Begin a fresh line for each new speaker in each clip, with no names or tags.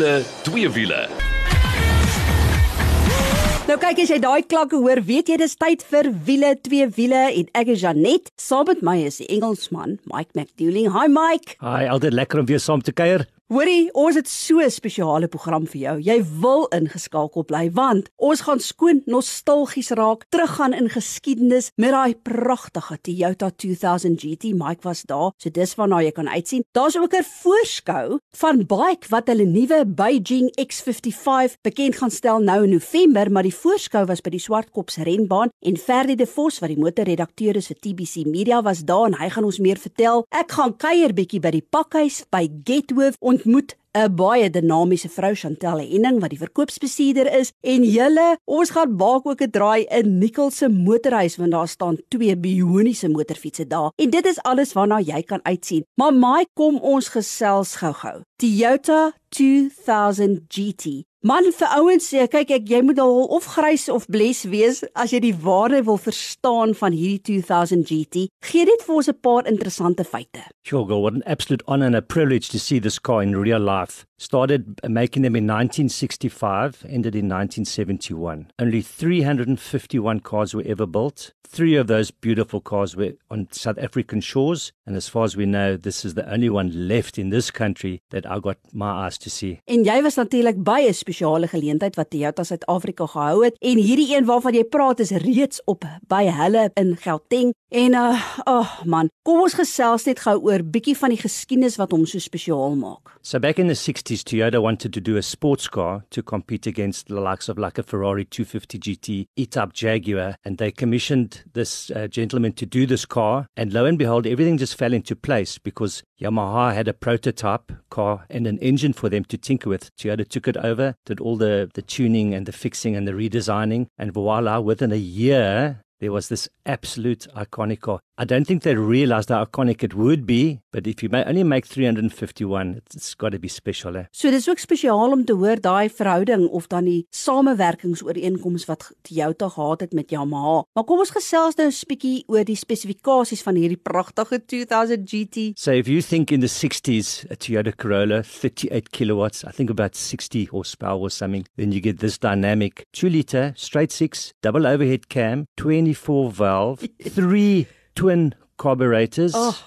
wiele, twee wiele.
Nou kyk as jy daai klanke hoor, weet jy dis tyd vir wiele, twee wiele en ek is Janet. Saam met my is die Engelsman Mike McDouling. Hi Mike.
Hi, altyd lekker om weer saam te kuier.
Hoorie, ons het so 'n spesiale program vir jou. Jy wil ingeskakel bly want ons gaan skoon nostalgies raak, teruggaan in geskiedenis met daai pragtige Toyota 2000 GT. Mike was daar, so dis waarna jy kan uitsien. Daar's ook 'n voorskou van bike wat hulle nuwe Beijing X55 bekend gaan stel nou in November, maar die voorskou was by die Swartkops renbaan en Ferdie De Vos wat die motorredakteur is vir TBC Media was daar en hy gaan ons meer vertel. Ek gaan kuier bietjie by die pakhuis by Getworth ontmoet 'n baie dinamiese vrou Chantel Henning wat die verkoopsbestuurder is. En julle ons gaan maak ook 'n draai in Nicol se motorhuis want daar staan twee bioniese motorfietsse daar. En dit is alles waarna jy kan uitsien. Maar my kom ons gesels gou-gou Toyota 2000 GT Man vir ouens sê kyk ek jy moet al of grys of bles wees as jy die waarde wil verstaan van hierdie 2000 GT. Gee net vir ons 'n paar interessante feite.
Sure, go. What an absolute honor and a privilege to see this car in real life. Started making them in 1965, ended in 1971. Only 351 cars were ever built. Three of those beautiful cars were on South African shores, and as far as we know, this is the only one left in this country that I got my eyes to see.
En jy was natuurlik baie spesiale geleentheid wat Toyota Suid-Afrika gehou het en hierdie een waarvan jy praat is reeds op by hulle in Gauteng en uh oh man kom ons gesels net gou oor bietjie van die geskiedenis wat hom so spesiaal maak.
So back in the 60s Toyota wanted to do a sports car to compete against the likes of like a Ferrari 250 GT, E-Type Jaguar and they commissioned this uh, gentleman to do this car and lo and behold everything just fell into place because Yamaha had a prototype car and an engine for them to tinker with. Toyota took it over did all the, the tuning and the fixing and the redesigning. And voila, within a year, there was this absolute iconic car. I don't think they realized how iconic it would be, but if you may only make 351, it's, it's got to be special. Eh?
So dis ook spesiaal om te hoor daai verhouding of dan die samewerkingsooreenkomste wat Toyota gehad het met Yamaha. Maar kom ons gesels nou 'n bietjie oor die spesifikasies van hierdie pragtige 2000 GT.
So if you think in the 60s a Toyota Corolla 38 kilowatts, I think about 60 horsepower or something, then you get this dynamic 2 liter straight 6 double overhead cam, 24 valve, 3 twin carburetors.
Oh.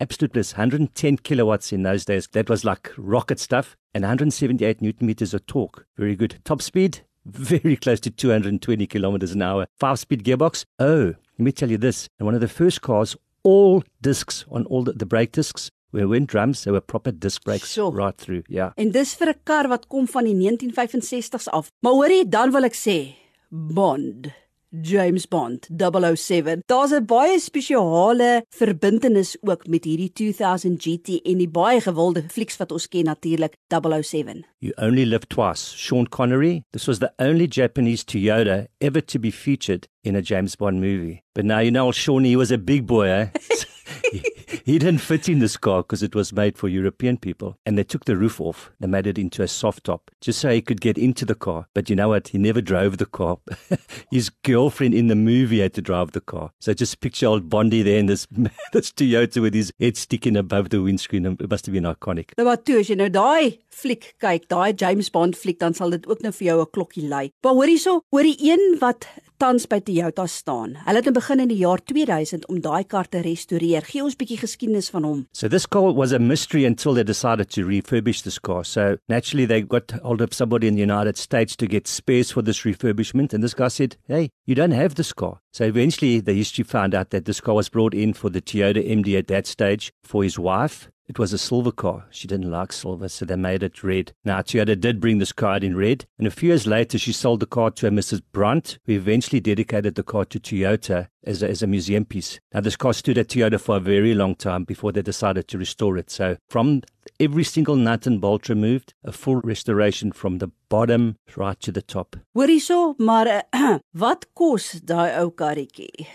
Absolute bliss, 110 kilowatts in those days. That was like rocket stuff. And 178 newton meters of torque. Very good. Top speed, very close to 220 kilometers an hour. Five speed gearbox. Oh, let me tell you this. And one of the first cars, all discs on all the, the brake discs were when drums, they were proper disc brakes
Sure.
right through. Yeah.
En dis vir 'n kar wat kom van die 1965s af. Maar hoorie, dan wil ek sê Bond. James Bond 007. Daar's 'n baie spesiale verbintenis ook met hierdie 2000 GT en die baie gewilde flieks wat ons ken natuurlik 007.
You only live twice. Sean Connery, this was the only Japanese Toyota ever to be featured in a James Bond movie. But now you know Sean, he was a big boy, eh? he, didn't fit in this car because it was made for European people. And they took the roof off. They made it into a soft top just so he could get into the car. But you know what? He never drove the car. His girlfriend in the movie had to drive the car. So just picture old Bondi there in this, this Toyota with his head sticking above the windscreen. It must have been iconic.
Nou wat toe as jy nou daai fliek kyk, daai James Bond fliek, dan sal dit ook nou vir jou 'n klokkie lui. Maar hoor hierso, hoor die een wat tans by Toyota staan. Hulle het in begin in die jaar 2000 om daai kar te restoreer. Gee ons bietjie geskiedenis van hom.
So this car was a mystery until they decided to refurbish this car. So naturally they got hold of somebody in the United States to get spares for this refurbishment. And this guy said, Hey, you don't have this car. So eventually the history found out that this car was brought in for the Toyota MD at that stage for his wife. It was a silver car. She didn't like silver, so they made it red. Now, Toyota did bring this car in red, and a few years later, she sold the car to a Mrs. Brunt, who eventually dedicated the car to Toyota as a, as a museum piece. Now, this car stood at Toyota for a very long time before they decided to restore it. So, from every single nut and bolt removed, a full restoration from the bottom right to the top.
Hoor hierso, maar wat kos daai ou karretjie?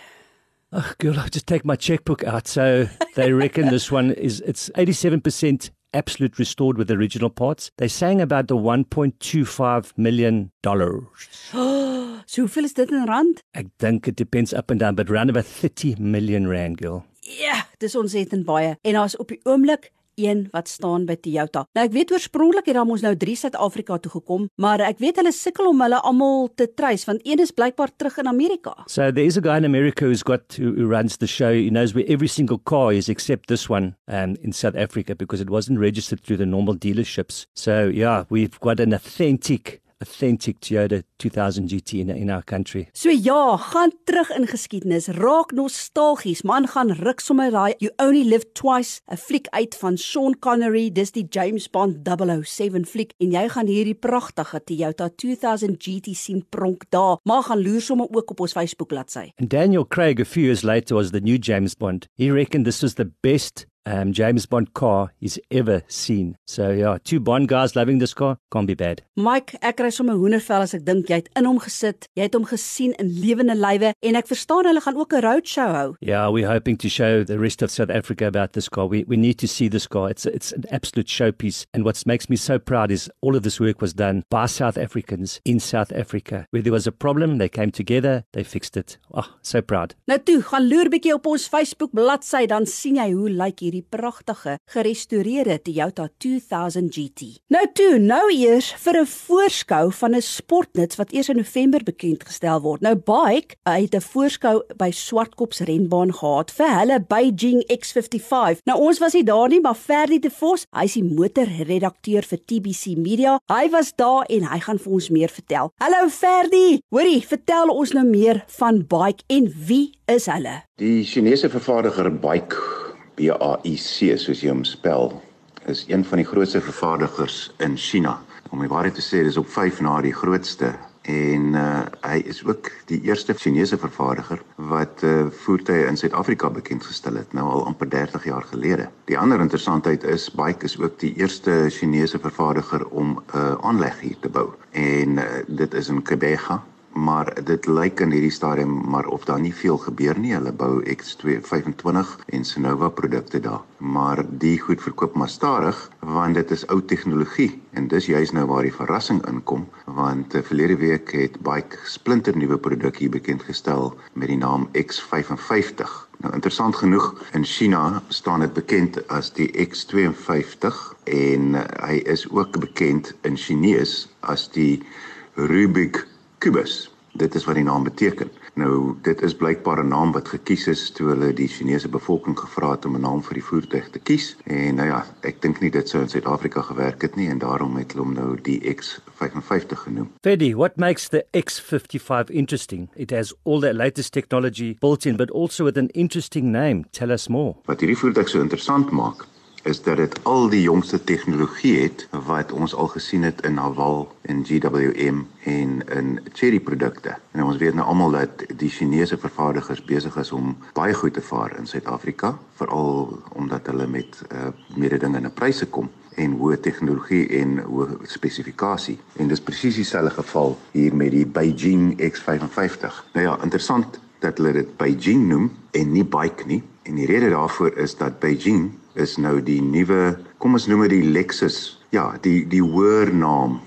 Oh, girl, I'll just take my checkbook out. So they reckon this one is it's 87% absolute restored with original parts. They're saying about the 1.25 million dollars.
so hoeveel is dit in rand?
Ek dink it depends up and down, but around about 30 million rand, girl.
Ja, dis ontsettend baie. En daar's op die oomblik een wat staan by Toyota. Nou ek weet oorspronklik het ons nou 3 Suid-Afrika toe gekom, maar ek weet hulle sukkel om hulle almal te trace want een is blykbaar terug in Amerika.
So there is a guy in America who's got who, who runs the show. He knows where every single car is except this one um, in South Africa because it wasn't registered through the normal dealerships. So yeah, we've got an authentic authentic Toyota 2000 GT in in our country.
So ja, gaan terug in geskiedenis, raak nostalgies. Man gaan ruk sommer daai You Only Live Twice, 'n fliek uit van Sean Connery, dis die James Bond 007 fliek en jy gaan hierdie pragtige Toyota 2000 GT sien pronk daar. Maar gaan loer sommer ook op ons Facebook bladsy.
And Daniel Craig a few years later was the new James Bond. He reckoned this was the best um, James Bond car he's ever seen. So yeah, two Bond guys loving this car can't be bad.
Mike, ek kry sommer hoendervel as ek dink jy het in hom gesit, jy het hom gesien in lewende lywe en ek verstaan hulle gaan ook 'n roadshow hou.
Yeah, we're hoping to show the rest of South Africa about this car. We we need to see this car. It's it's an absolute showpiece. And what makes me so proud is all of this work was done by South Africans in South Africa. Where there was a problem, they came together, they fixed it. Oh, so proud.
Nou toe, gaan loer bietjie op ons Facebook bladsy dan sien jy hoe lyk hierdie pragtige gerestoreerde Toyota 2000 GT. Nou toe, nou eers vir 'n voorskou van 'n sportnuts wat eers in November bekend gestel word. Nou Bike het 'n voorskou by Swartkops renbaan gehad vir hulle Beijing X55. Nou ons was nie daar nie, maar Ferdi de Vos, hy's die motorredakteur vir TBC Media. Hy was daar en hy gaan vir ons meer vertel. Hallo Ferdi, hoorie, vertel ons nou meer van Bike en wie is hulle?
Die Chinese vervaardiger Bike BAIC soos jy hom spel is een van die grootste vervaardigers in China. Om die waarheid te sê, dis op 5 na die grootste en uh, hy is ook die eerste Chinese vervaardiger wat uh, voertuie in Suid-Afrika bekend gestel het nou al amper 30 jaar gelede. Die ander interessantheid is Bike is ook die eerste Chinese vervaardiger om 'n uh, aanleg hier te bou en uh, dit is in Kebega maar dit lyk in hierdie stadium maar of daar nie veel gebeur nie. Hulle bou X225 en Sonova produkte daar. Maar die goed verkoop maar stadig want dit is ou tegnologie en dis juist nou waar die verrassing inkom want uh, verlede week het Bike splinter nuwe produk hier bekend gestel met die naam X55. Nou interessant genoeg in China staan dit bekend as die X52 en uh, hy is ook bekend in Chinese as die Rubik kubus. Dit is wat die naam beteken. Nou dit is blykbaar 'n naam wat gekies is toe hulle die Chinese bevolking gevra het om 'n naam vir die voertuig te kies. En nou ja, ek dink nie dit sou in Suid-Afrika gewerk het nie en daarom het hulle hom nou die X55 genoem.
Freddy, what makes the X55 interesting? It has all the latest technology built in but also with an interesting name. Tell us more.
Wat hierdie voertuig so interessant maak, is dat dit al die jongste tegnologie het wat ons al gesien het in Haval en GWM en in Cherry produkte. En ons weet nou almal dat die Chinese vervaardigers besig is om baie goed te vaar in Suid-Afrika, veral omdat hulle met uh, mededingende pryse kom en hoë tegnologie en hoë spesifikasie. En dis presies dieselfde geval hier met die Beijing X55. Nou ja, interessant dat hulle dit Beijing noem en nie bike nie. En die rede daarvoor is dat Beijing is nou die nuwe, kom ons noem dit die Lexus. Ja, die die hoër naam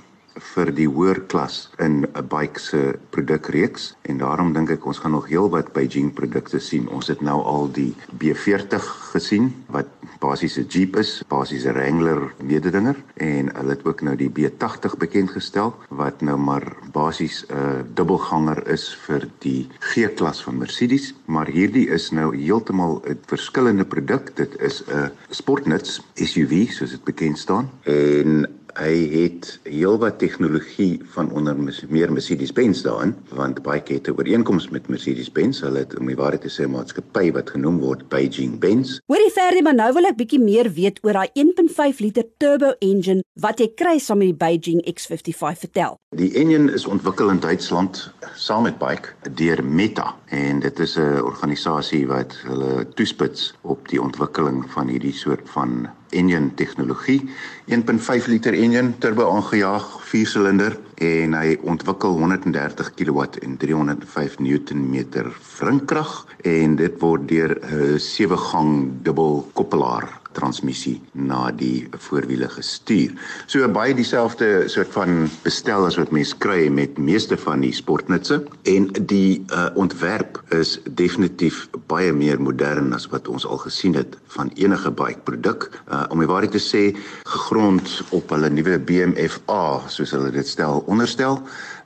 vir die hoër klas in 'n bike se produkreeks en daarom dink ek ons gaan nog heelwat Beijing produkte sien. Ons het nou al die B40 gesien wat basies 'n Jeep is, basies 'n Wrangler mededinger en hulle het ook nou die B80 bekend gestel wat nou maar basies 'n dubbelganger is vir die G-klas van Mercedes, maar hierdie is nou heeltemal 'n verskillende produk. Dit is 'n sportnuts SUV soos dit bekend staan en hy het heelwat tegnologie van onder meer Mercedes-Benz daarin want baie het 'n ooreenkoms met Mercedes-Benz hulle het om die waarheid te sê 'n maatskappy wat genoem word Beijing-Benz.
Hoorie Ferdi, maar nou wil ek bietjie meer weet oor daai 1.5 liter turbo engine wat jy kry saam met die Beijing X55 vertel.
Die engine is ontwikkel in Duitsland saam met Bike deur Meta en dit is 'n organisasie wat hulle toespits op die ontwikkeling van hierdie soort van engine tegnologie 1.5 liter engine turbo aangejaag 4 silinder en hy ontwikkel 130 kW en 305 Newtonmeter wrinkrag en dit word deur 'n 7 gang dubbel koppelaar transmissie na die voorwiele gestuur. So baie dieselfde soort van bestel as wat mense kry met meeste van die sportnutse en die uh, ontwerp is definitief baie meer modern as wat ons al gesien het van enige bike produk. Uh, om die waarheid te sê, gegrond op hulle nuwe BMFA soos hulle dit stel onderstel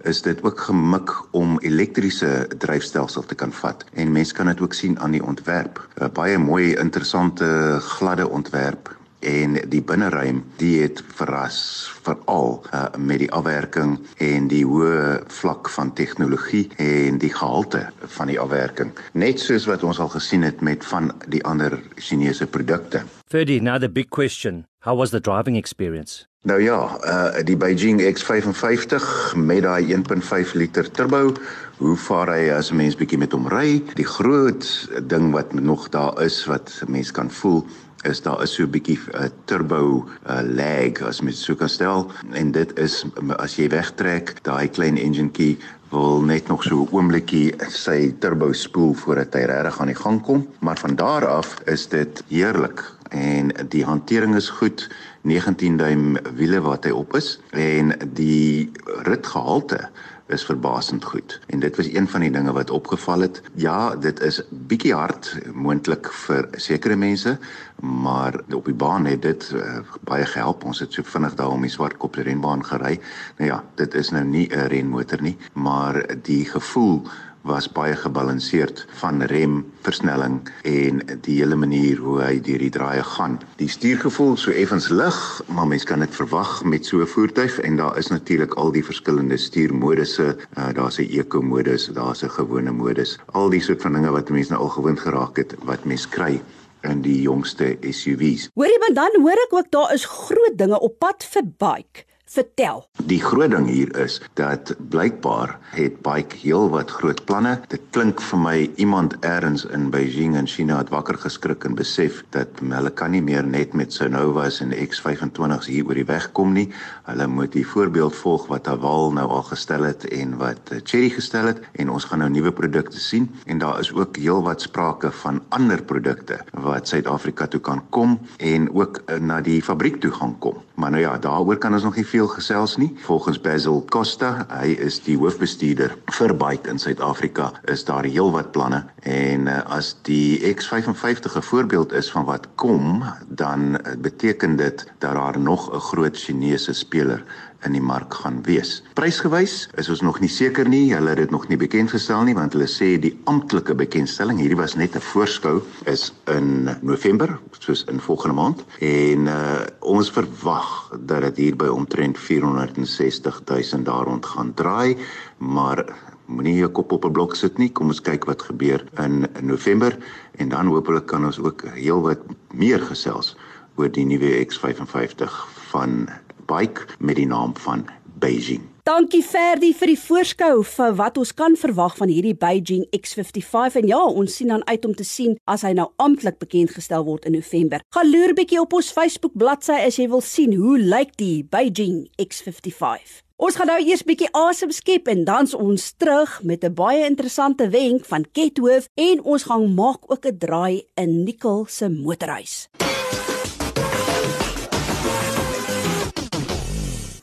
is dit ook gemik om elektriese dryfstelsel te kan vat en mense kan dit ook sien aan die ontwerp. 'n Baie mooi, interessante, gladde ontwerp en die binneruim die het verras veral uh, met die afwerking en die hoë vlak van tegnologie en die gehalte van die afwerking net soos wat ons al gesien het met van die ander Chinese produkte.
Ferdy, now the big question, how was the driving experience?
Nou ja, uh die Beijing X55 met daai 1.5 liter turbo, hoe vaar hy as 'n mens bietjie met hom ry? Die groot ding wat nog daar is wat mense kan voel is daar is so 'n bietjie 'n uh, turbo uh, lag as mens so kan stel en dit is as jy wegtrek daai klein engine key wil net nog so 'n oombliekie sy turbo spoel voordat hy regtig aan die gang kom maar van daar af is dit heerlik en die hantering is goed 19 duim wiele wat hy op is en die ritgehalte is verbasend goed. En dit was een van die dinge wat opgeval het. Ja, dit is bietjie hard moontlik vir sekere mense, maar op die baan het dit uh, baie gehelp. Ons het so vinnig daar om die Swartkop renbaan gery. Nou ja, dit is nou nie 'n renmotor nie, maar die gevoel was baie gebalanseerd van rem, versnelling en die hele manier hoe hy deur die draaie gaan. Die stuurgevoel so effens lig, maar mens kan dit verwag met so 'n voertuig en daar is natuurlik al die verskillende stuurmodusse. Uh, daar's 'n eco-modus, daar's 'n gewone modus. Al die soort van dinge wat mense nou al gewoond geraak het wat mens kry in die jongste SUV's.
Hoorie, maar dan hoor ek ook daar is groot dinge op pad vir bike. Vertel.
Die groot ding hier is dat blykbaar het Bike heel wat groot planne. Dit klink vir my iemand eers in Beijing in China het wakker geskrik en besef dat hulle kan nie meer net met Sonovas en X25s hier oor die weg kom nie. Hulle moet die voorbeeld volg wat Haval nou al gestel het en wat Chery gestel het en ons gaan nou nuwe produkte sien en daar is ook heel wat sprake van ander produkte wat Suid-Afrika toe kan kom en ook na die fabriek toe gaan kom. Maar nou ja, daaroor kan ons nog nie veel veel gesels nie. Volgens Basil Costa, hy is die hoofbestuurder vir Byte in Suid-Afrika, is daar heelwat planne en uh, as die X55 'n voorbeeld is van wat kom, dan uh, beteken dit dat daar nog 'n groot Chinese speler in die mark gaan wees. Prysgewys is ons nog nie seker nie. Hulle het dit nog nie bekend gestel nie want hulle sê die amptelike bekendstelling, hierdie was net 'n voorskou, is in November, soos in volgende maand. En uh ons verwag dat dit hier by omtrent 460 000 daar rond gaan draai, maar moenie jou kop op 'n blok sit nie. Kom ons kyk wat gebeur in November en dan hopelik kan ons ook heelwat meer gesels oor die nuwe X55 van bike met die naam van Beijing.
Dankie Ferdi vir die voorskou vir wat ons kan verwag van hierdie Beijing X55 en ja, ons sien dan uit om te sien as hy nou amptelik bekend gestel word in November. Gaan loer bietjie op ons Facebook bladsy as jy wil sien hoe lyk die Beijing X55. Ons gaan nou eers bietjie asem skep en dan's ons terug met 'n baie interessante wenk van Kethoof en ons gaan maak ook 'n draai in Nicol se motorhuis.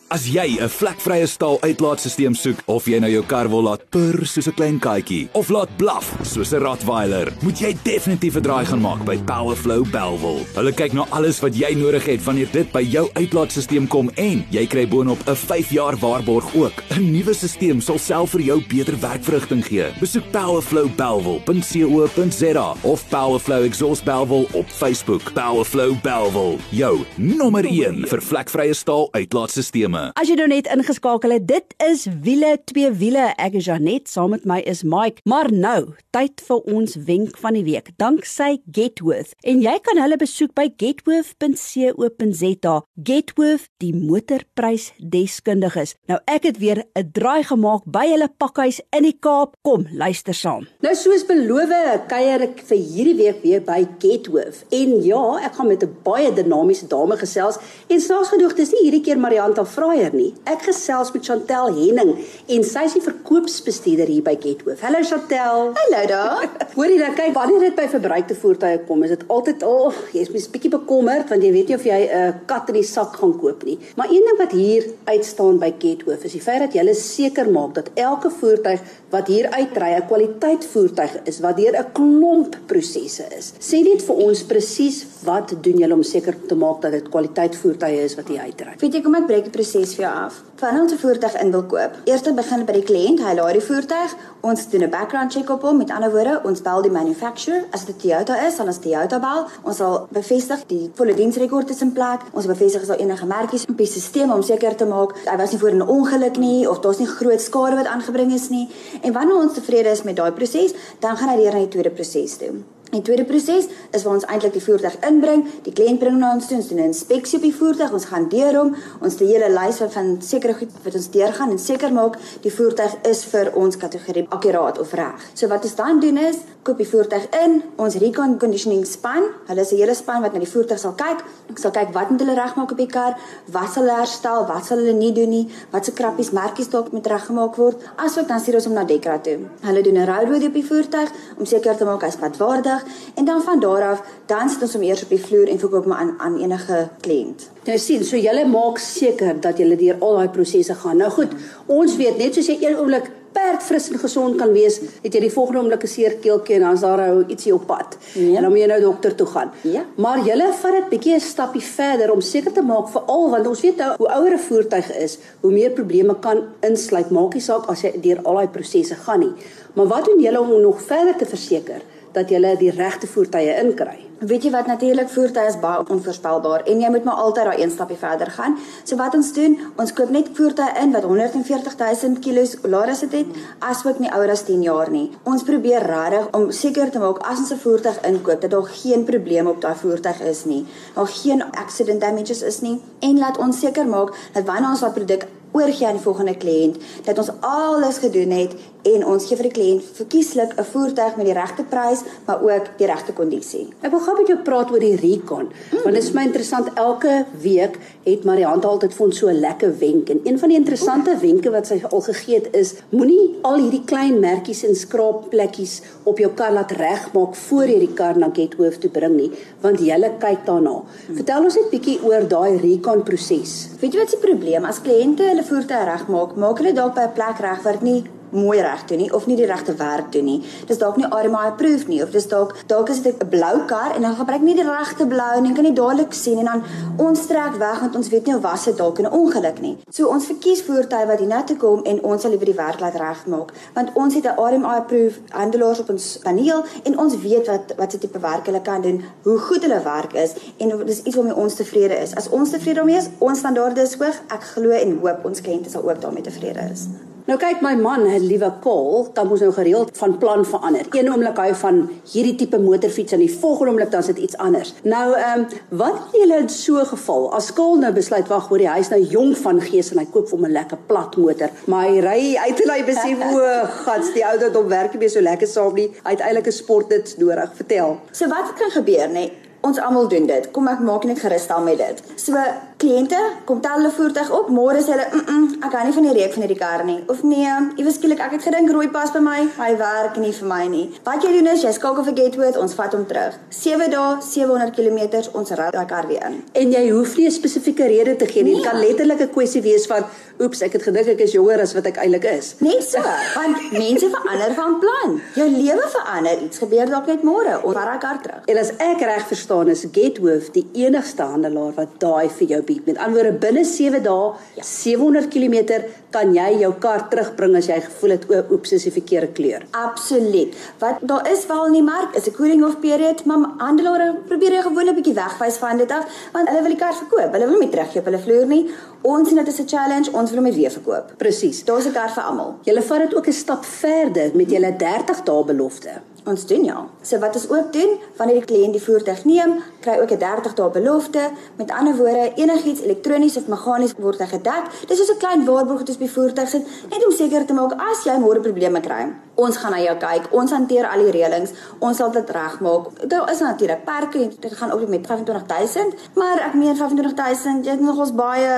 As jy 'n vlekvrye staal uitlaatstelsel soek of jy nou jou kar wil laat purr soos 'n klein katjie of laat blaf soos 'n Rottweiler, moet jy definitief 'n draai gaan maak by Powerflow Belwel. Hulle kyk na alles wat jy nodig het wanneer dit by jou uitlaatstelsel kom en jy kry boonop 'n 5 jaar waarborg ook. 'n Nuwe stelsel sal self vir jou beter werkverrigting gee. Besoek powerflowbelwel.co.za of Powerflow Exhaust Belwel op Facebook. Powerflow Belwel, jou nommer 1 vir vlekvrye staal uitlaatstelsels probleme.
As jy nou net ingeskakel het, dit is wiele twee wiele. Ek is Janet, saam met my is Mike. Maar nou, tyd vir ons wenk van die week. Danksy Getworth. En jy kan hulle besoek by getworth.co.za. Getworth, die motorprys deskundiges. Nou ek het weer 'n draai gemaak by hulle pakhuis in die Kaap. Kom, luister saam. Nou soos beloof, kuier ek vir hierdie week weer by Getworth. En ja, ek gaan met 'n baie dinamiese dame gesels en snaaks genoeg, dis nie hierdie keer Marianta Vra flyer nie. Ek gesels met Chantel Henning en sy is die verkoopsbestuurder hier by Gethoof. Hallo Chantel.
Hallo daar.
Hoorie dan kyk wanneer dit by verbruikte voertuie kom, is dit altyd al oh, jy's mens bietjie bekommerd want jy weet nie of jy 'n uh, kat in die sak gaan koop nie. Maar een ding wat hier uitstaan by Gethoof is die feit dat jy seker maak dat elke voertuig wat hier uitry 'n kwaliteit voertuig is wat deur 'n klomp prosesse is. Sê net vir ons presies wat doen julle om seker te maak dat dit kwaliteit voertuie is wat hier uitry?
Weet jy kom ek breek die proses vir jou af. Wanneer ons 'n voertuig in wil koop, eers begin by die kliënt, hy laai die voertuig, ons doen 'n background check op hom. Met ander woorde, ons bel die manufacturer. As dit Toyota is, dan is Toyota bel. Ons sal bevestig die volle diensrekord is in plek. Ons bevestig as daar enige merkies op die stelsel om seker te maak hy was nie voor 'n ongeluk nie of daar's nie groot skade wat aangebring is nie. En wanneer ons tevrede is met daai proses, dan gaan hy deur na die tweede proses toe. Die tweede proses is waar ons eintlik die voertuig inbring, die kliënt bring na ons toe, ons doen 'n inspeksie op die voertuig, ons gaan deur hom, ons het 'n hele lys van van sekere goed wat ons deurgaan en seker maak die voertuig is vir ons kategorie akkuraat of reg. So wat ons dan doen is, koop die voertuig in, ons recon conditioning span, hulle is 'n hele span wat na die voertuig sal kyk, ek sal kyk wat moet hulle regmaak op die kar, wat sal hulle herstel, wat sal hulle nie doen nie, wat se krappies, merkies dalk moet reggemaak word, asook dan stuur ons hom na Dekra toe. Hulle doen 'n roadworthy op die voertuig om seker te maak hy's padwaardig dag en dan van daar af dan sit ons hom eers op die vloer en verkoop hom aan aan enige kliënt.
Nou sien, so julle maak seker dat julle deur al daai prosesse gaan. Nou goed, ons weet net soos jy een oomblik perd fris en gesond kan wees, het jy die volgende oomblik 'n seer keeltjie en dan's daar nou ietsie op pad. Ja. En dan moet jy nou dokter toe gaan.
Ja.
Maar julle vat dit bietjie 'n stappie verder om seker te maak vir al want ons weet nou hoe ouer 'n voertuig is, hoe meer probleme kan insluit. Maak nie saak as jy deur al daai prosesse gaan nie. Maar wat doen julle om nog verder te verseker dat jy die regte voertuie inkry.
Weet jy wat natuurlik voertuie is baie onvoorspelbaar en jy moet maar altyd daai een stapie verder gaan. So wat ons doen, ons koop net voertuie in wat 140 000 kg laer as dit het, asook nie ouer as 10 jaar nie. Ons probeer regtig om seker te maak as ons 'n voertuig inkoop dat daar geen probleme op daai voertuig is nie. Daar geen accident damages is nie en laat ons seker maak dat wanneer ons daai produk oorgee aan die volgende kliënt dat ons alles gedoen het en ons gee vir die kliënt verkieslik 'n voertuig met die regte prys maar ook die regte kondisie.
Ek wil gou met jou praat oor die recon mm. want dit is my interessant elke week het Marianne altyd vir ons so 'n lekker wenk en een van die interessante Oeh. wenke wat sy al gegee het is moenie al hierdie klein merkies en skraapplekkies op jou kar laat regmaak voor jy die kar na Gethoof toe bring nie want jy kyk daarna. Mm. Vertel ons net bietjie oor daai recon proses.
Weet jy wat se probleem as kliënte hulle voertuie regmaak, maak hulle dalk by 'n plek reg wat nie mooi reg doen nie of nie die regte werk doen nie. Dis dalk nie RMI approved nie of dis dalk dalk is dit 'n blou kar en dan gebruik nie die regte blou en jy kan nie dadelik sien en dan ons trek weg want ons weet nie of was dit dalk 'n ongeluk nie. So ons verkies voertuie wat hiernatoe kom en ons sal liewer die werk laat regmaak want ons het 'n RMI approved handelaars op ons paneel en ons weet wat wat se tipe werk hulle kan doen, hoe goed hulle werk is en dis iets waarmee ons tevrede is. As ons tevrede daarmee is, ons standaarde is hoog, ek glo en hoop ons kliënte sal ook daarmee tevrede is.
Nou kyk my man, 'n liewe Kol, dan moet nou gereeld van plan verander. Een oomblik hy van hierdie tipe motorfiets en die volgende oomblik dan is dit iets anders. Nou, ehm, um, wat doen julle in so 'n geval? As Kol nou besluit wag, hoor hy is nou jong van gees en hy koop vir hom 'n lekker plat motor, maar hy ry uit en hy besef o, gats, die ou dat hom werk nie meer so lekker saam nie. Hy het eintlik 'n sportdit nodig. Vertel.
So wat kan gebeur, nê? Nee? Ons almal doen dit. Kom ek maak net gerus staan met dit. So kliënte kom tel hulle voertuig op, môre sê hulle, "Mm, -mm ek kan nie van die reuk van hierdie kar nie." Of nee, iewes skielik ek het gedink rooi pas by my, hy werk nie vir my nie. Wat jy doen is jy skakel vir Getwood, ons vat hom terug. 7 dae, 700 km, ons ry daai kar weer in.
En jy hoef nie 'n spesifieke rede te gee nie. Dit nee. kan letterlik 'n kwessie wees van, "Oeps, ek het gedink ek is jonger as wat ek eintlik is."
Net so, want mense verander van plan. Jou lewe verander, iets gebeur dalk net môre, ons vat daai kar terug.
En as ek reg verstaan is Getwood die enigste handelaar wat daai vir jou bied. Met ander woorde binne 7 dae, ja. 700 km kan jy jou kar terugbring as jy gevoel het o, oeps, is die verkeerde kleur.
Absoluut. Wat daar is wel in die mark is 'n cooling off period, maar handelaars probeer jy gewoonlik 'n bietjie wegwys van dit af, want hulle wil die kar verkoop. Hulle wil hom nie teruggee op hulle vloer nie. Ons sien dit as 'n challenge, ons wil hom weer verkoop.
Presies.
Daar's 'n kar vir almal.
Jy vat dit ook 'n stap verder met julle 30 dae belofte.
Ons doen ja. So wat ons ook doen, wanneer die kliënt die voertuig neem, kry ook 'n 30 dae belofte. Met ander woorde, enigiets elektronies of meganies word gedek. Dis soos 'n klein waarborg wat ons by voertuig sit, net om seker te maak as jy môre probleme kry. Ons gaan na jou kyk. Ons hanteer al die reëlings. Ons sal dit regmaak. Daar is natuurlik perke. Dit gaan ook met 25000, maar ek meen 25000, jy het nog ons baie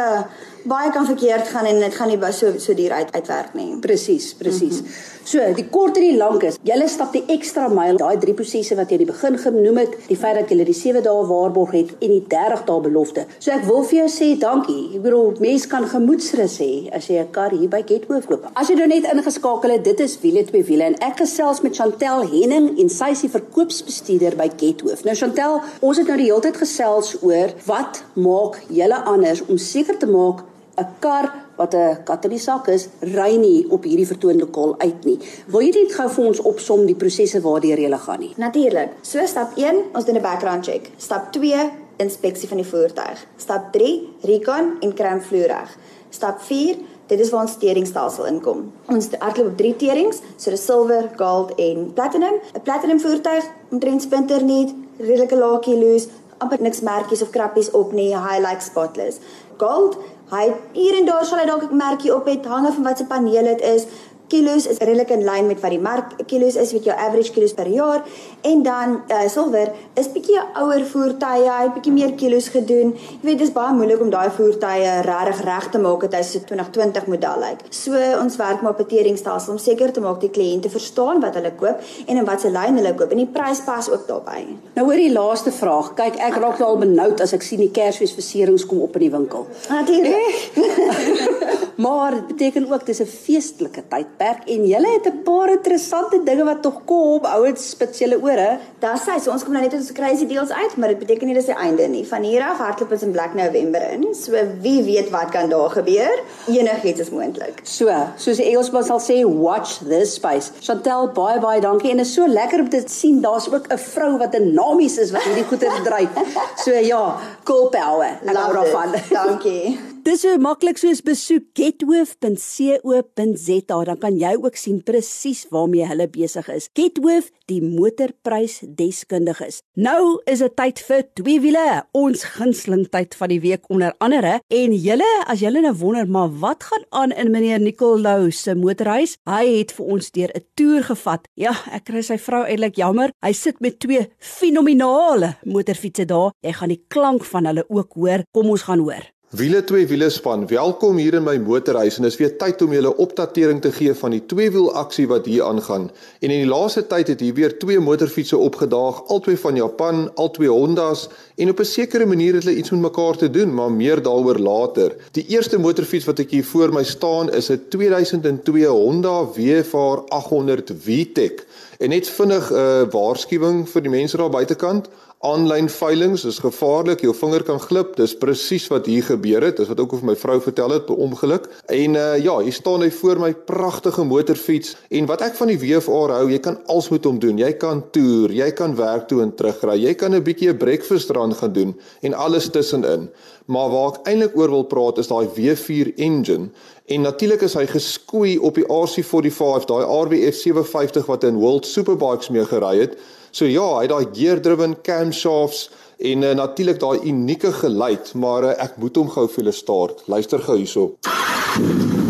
baie kan verkeerd gaan en dit gaan nie so so duur uit uitwerk nie.
Presies, presies. Mm -hmm. So, die kort en die lank is, julle stap die ekstra myl, daai drie prosesse wat jy aan die begin genoem het, die feit dat julle die 7 dae waarborg het en die 30 dae belofte. So ek wil vir jou sê dankie. Ek bedoel, mense kan gemoedsrus hê as jy 'n kar hier by Getworth koop. As jy nou net ingeskakel het, dit is wiele twee wiele en ek gesels met Chantel Henning en sy is die verkoopsbestuurder by Getworth. Nou Chantel, ons het nou die hele tyd gesels oor wat maak julle anders om seker te maak 'n kar wat 'n katalisak is, ry nie op hierdie vertoonlokaal uit nie. Wil jy net gou vir ons opsom die prosesse waardeur jy gaan nie?
Natuurlik. So stap 1, ons doen 'n background check. Stap 2, inspeksie van die voertuig. Stap 3, recon en kram vloerreg. Stap 4, dit is waar ons teringstelsel inkom. Ons hardloop op 3 terings, so dis silver, gold en platinum. 'n Platinum voertuig omtrent spinter nie, redelike lae kilos, amper niks merkies of krappies op nie, highlight spotless. Gold Hy hier en daar sal hy dalk 'n merkie op het, hang af van wat se paneel dit is kilos is redelik in lyn met wat die mark kilos is met jou average kilos per jaar en dan uh, silwer is bietjie ouer voertuie, hy het bietjie meer kilos gedoen. Jy weet dis baie moeilik om daai voertuie regtig reg te maak dat hy so 2020 model lyk. So ons werk maar op 'n teringstelsel om seker te maak die kliënte verstaan wat hulle koop en in watter lyn hulle koop en die prys pas ook daarbey.
Nou oor die laaste vraag. Kyk, ek raak nou al benoud as ek sien die Kersfeesversierings kom op in die winkel.
Natuurlik.
maar dit beteken ook dis 'n feestelike tyd tydperk en julle het 'n paar interessante dinge wat tog kom, ouens spits julle ore.
Daar sê so ons kom nou net ons crazy deals uit, maar dit beteken nie dis die einde nie. Van hier af hardloop ons in Black November in. So wie weet wat kan daar gebeur? Enigiets is moontlik.
So, soos die Engelsman sal sê, watch this space. Chantel, baie baie dankie en is so lekker om te sien daar's ook 'n vrou wat 'n namies is wat hierdie goeie dryf. So ja, cool power.
Laura van. Dankie.
Dis so maklik soos besoek gethoof.co.za dan kan jy ook sien presies waarmee hulle besig is. Gethoof, die motorprys deskundiges. Nou is dit tyd vir twee wiele, ons gunsteling tyd van die week onder andere. En julle, as julle nou wonder, maar wat gaan aan in meneer Nicolou se motorhuis? Hy het vir ons deur 'n toer gevat. Ja, ek kry sy vrou eintlik jammer. Hy sit met twee fenominale motorfietses daar. Jy gaan die klank van hulle ook hoor. Kom ons gaan hoor.
Wiele twee wiele span. Welkom hier in my motorhuis en dis weer tyd om julle opdatering te gee van die tweewiel aksie wat hier aangaan. En in die laaste tyd het hier weer twee motorfietsse opgedaag, albei van Japan, albei Hondas en op 'n sekere manier het hulle iets met mekaar te doen, maar meer daaroor later. Die eerste motorfiets wat ek hier voor my staan is 'n 2002 Honda WFR 800 VTEC. En net vinnig 'n uh, waarskuwing vir die mense daar buitekant aanlyn veilinge is gevaarlik, jou vinger kan glip. Dis presies wat hier gebeur het. Dis wat ook of my vrou vertel het by ongeluk. En uh ja, hier staan hy voor my pragtige motorfiets en wat ek van die WFR hou, jy kan alles met hom doen. Jy kan toer, jy kan werk toe en terug ry. Jy kan 'n bietjie 'n breakfast run gaan doen en alles tussenin. Maar waar ek eintlik oor wil praat is daai W4 engine. En natuurlik is hy geskoei op die RC45, daai RWF 750 wat in World Superbikes mee gery het. So ja, hy het daai gear-driven camshafts en uh, natuurlik daai unieke geluid, maar uh, ek moet hom gou vir julle start. Luister gou hierso.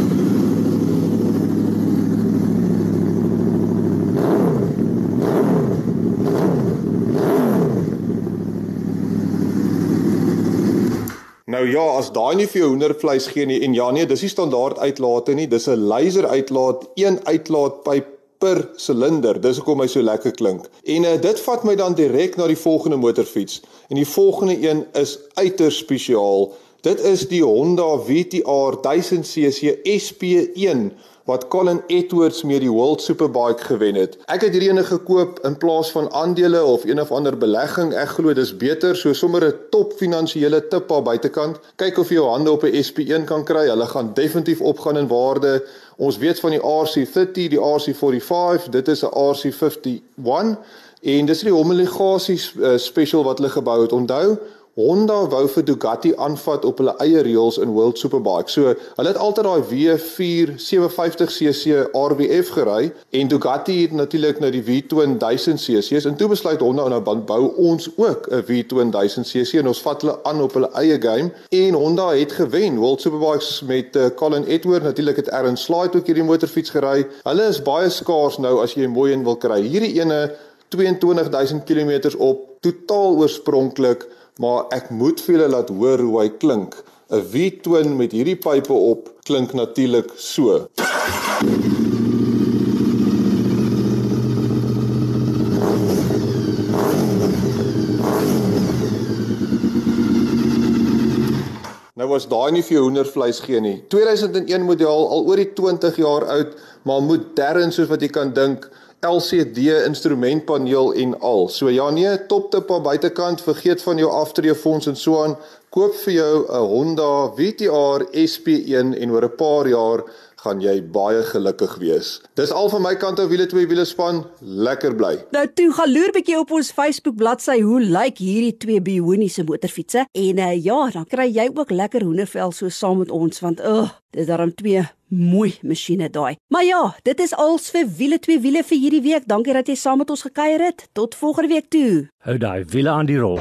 Nou ja, as daai nie vir jou hoendervleis gee nie en ja nee, dis nie standaard uitlaate nie, dis 'n laser uitlaat, een uitlaatpyp per silinder. Dis hoekom hy so lekker klink. En uh, dit vat my dan direk na die volgende motorfiets. En die volgende een is uiters spesiaal. Dit is die Honda VTR 1000cc SP1 wat Colin Edwards mee die World Superbike gewen het. Ek het hierdie ene gekoop in plaas van aandele of een of ander belegging. Ek glo dis beter, so sommer 'n top finansiële tip daar buitekant. Kyk of jy jou hande op 'n SP1 kan kry. Hulle gaan definitief opgaan in waarde. Ons weet van die RC30, die RC45, dit is 'n RC51 en dis die homologasie uh, special wat hulle gebou het. Onthou, Honda wou vir Ducati aanvat op hulle eie reëls in World Superbike. So, hulle het altyd daai W4 750cc RBF gery en Ducati het natuurlik nou die V2000cc en toe besluit Honda nou bou ons ook 'n V2000cc en ons vat hulle aan op hulle eie game en Honda het gewen World Superbikes met uh, Colin Edward natuurlik het Aaron Slide ook hierdie motorfiets gery. Hulle is baie skaars nou as jy mooi een wil kry. Hierdie ene 22000 km op, totaal oorspronklik, maar ek moet vir julle laat hoor hoe hy klink. 'n V-twin met hierdie pype op klink natuurlik so. Nou was daai nie vir hoendervleis gee nie. 2001 model al oor die 20 jaar oud, maar modern soos wat jy kan dink. LCD instrumentpaneel en al. So ja nee, top tip aan buitekant, vergeet van jou aftreefonds en so aan. Koop vir jou 'n Honda VTR SP1 en oor 'n paar jaar gaan jy baie gelukkig wees. Dis al van my kant af wiele twee wiele span, lekker bly.
Nou toe gaan loer bietjie op ons Facebook bladsy hoe lyk hierdie twee bioniese motorfietsse en uh, ja, dan kry jy ook lekker hoendervel so saam met ons want ag, oh, dis daarom twee mooi masjiene daai. Maar ja, dit is als vir wiele twee wiele vir hierdie week. Dankie dat jy saam met ons gekuier het. Tot volgende week toe.
Hou daai wiele aan die rol.